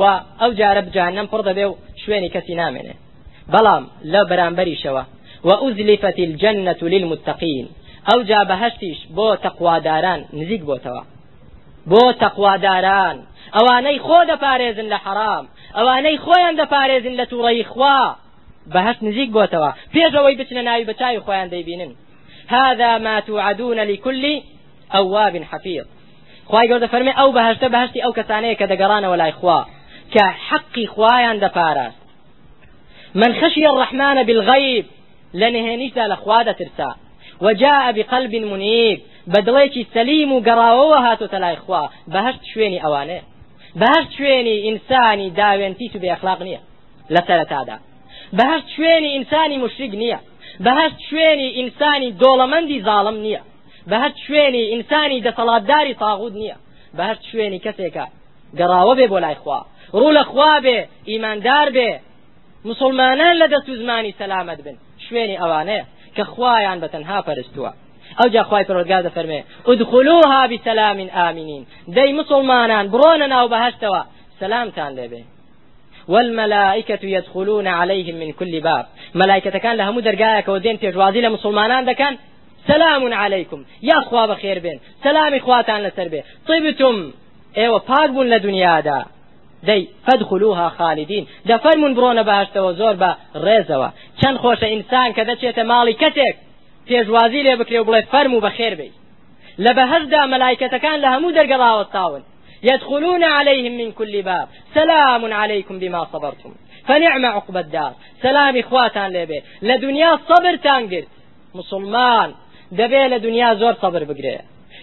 و ئەو جارە بجانم پڕ دەبێ و شوێنی کەسی نامێنێ. بەڵام لە بەرامبەریشەوە وأزلفت الجنة للمتقين ئەو جا بەهشتیش بۆ تەقواداران نزیک بۆتەوە. بۆ تەقواداران ئەوانەی خۆ دەپارێزن لە حرام ئەوانەی خۆیان دەپارێزن لە تووڕەی خوا. بەهشت نزیک بۆتەوە. پێشەوەی بچنە ناوی بەچوی خۆیان دەیبینن. هذا ما توعدون لكل أواب حفيظ. خواهي قرد فرمي أو بهشت بهشتي أو كسانية كدقران ولا إخوا كحقي خوايان دپاراست من خشي الرحمن بالغيب لنهێنیشدا لە خوا وجاء بقلب منيب. بدڵێکی سەلیم و گەڕاوەوە هاتۆتە لای خوا بەهشت شوێنی ئەوانێ بەهشت شوێنی ئینسانی داوێنتی و بێخلاق نییە لە سەرەتادا بەهشت شوێنی ئینسانی مشرک نییە بەهشت شوێنی ئینسانی دۆڵەمەندی زاڵم نییە بەهشت شوێنی ئینسانی دەسەڵاتداری گەڕاوە بێ بۆ لای خوا. ڕوو لە خوا بێ ئیماندار بێ. مسلمانان لە دەست و زمانی سەلامت بن. شوێنی ئەوانەیە کە خوایان بە تەنها پەرستووە. ئەو جا خوای پەروەردگار دەفەرمێ ادخلوها بسلام آمنين دەی مسلمانان بڕۆنە ناو بەهشتەوە سلامتان لێبێ. والملائكة يدخلون عليهم من كل باب. ملائكة كان لهم درجايك ودين تجوازي لمسلمانان دكان سلام عليكم. يا أخوا بخير بين سلام إخواتان لسر بي طيبتم أيوه پاک بون لدنيا دا. دەی فەدخلوها خالدین دەفەرمون بڕۆنە باشتەوە زۆر بە ڕێزەوە چەند خۆشە ئینسان کە دەچێتە ماڵی کەتێک پێشوازی لێ بکرێ و بڵێ فەرم و بەخێر بێ لە بەهەشدا مەلایکەتەکان لە هەموو يدخلون عليهم من كل باب. سلام عليكم بما صبرتم. فنعم عقب الدار. سلام إخواتان لبي لدنيا صبر تانقر مسلمان دەبێ لە دنیا زۆر سەبر بگرێ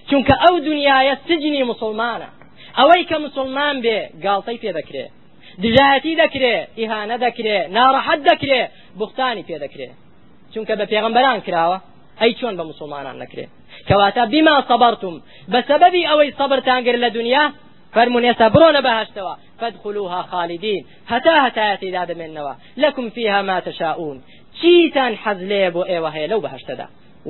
چونکە ئەو دنیاە سجنی مسلمانە ئەوەی کە مسلمان بێ گاڵتەی پێ دەکرێ. دژایەتی دەکرێ ئیهانە دەکرێ ناڕەحەت دەکرێ بوختانی پێ دەکرێ. چونکە بە پێغمبەران کراوە ئەی چۆن بە مسلمانان نەکرێ. کەواتە بیما سەبەرتم بە سەبەبی ئەوەی سەبرتان گر لە دنیا فرمون يسبرون بهشتوا فادخلوها خالدين هتا هتايتي داد منوا لكم فيها ما تشاءون. چیتان حەز لێ بۆ ئێوە هەیە لەو بەهشتەدا؟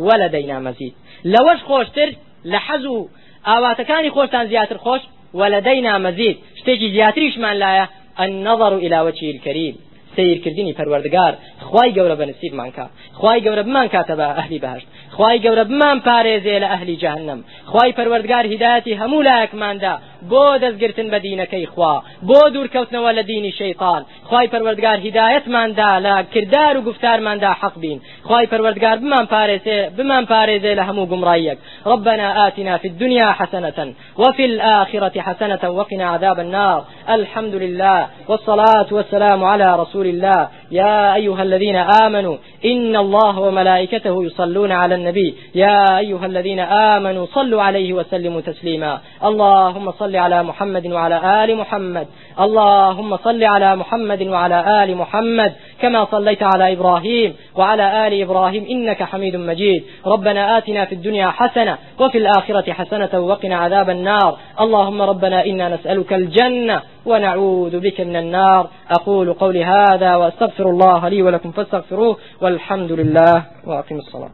وەلەدەینا مەزید. لەوەش خۆشتر لە حەز و ئاواتەکانی خۆشتان زیاتر خۆش ولدينا مزيد. شتێکی زیاتریشمان لایە النظر إلى وجه الكريم. سیرکردنی پەروەردگار خی گەورە بە نسیبمان کا. خی گەورە بمان کاتە بە ئەهلی بەهشت. خی گەورە بمان پارێزێ لە ئەهلی جەهنم خی پەروەردگار هیداەتی هەموو لایەکماندا. بۆ دەستگرتن بە دینەکەی خوا بۆ دوورکەوتنەوە لە دینی شەیطان. خی پەروەردگار هیدایەتماندا لە کردار و گفتارماندا حەق بین. خی پەروەردگار بمان پارێزێ بمان پارێزێ لە هەموو گومڕایەک ربنا آتنا في الدنيا حسنة وفي الآخرة حسنة وقنا عذاب النار. الحمد لله والصلاة والسلام على رسول الله. يا أيها الذين آمنوا إن الله وملائكته يصلون على النبي يا أيها الذين آمنوا صلوا عليه وسلموا تسليما اللهم صل على محمد وعلى آل محمد. اللهم صل على محمد وعلى آل محمد كما صليت على إبراهيم وعلى آل إبراهيم إنك حميد مجيد. ربنا آتنا في الدنيا حسنة وفي الآخرة حسنة وقنا عذاب النار. اللهم ربنا إنا نسألك الجنة ونعوذ بك من النار. أقول قولي هذا وأستغفر الله لي ولكم فاستغفروه والحمد لله وأقم الصلاة.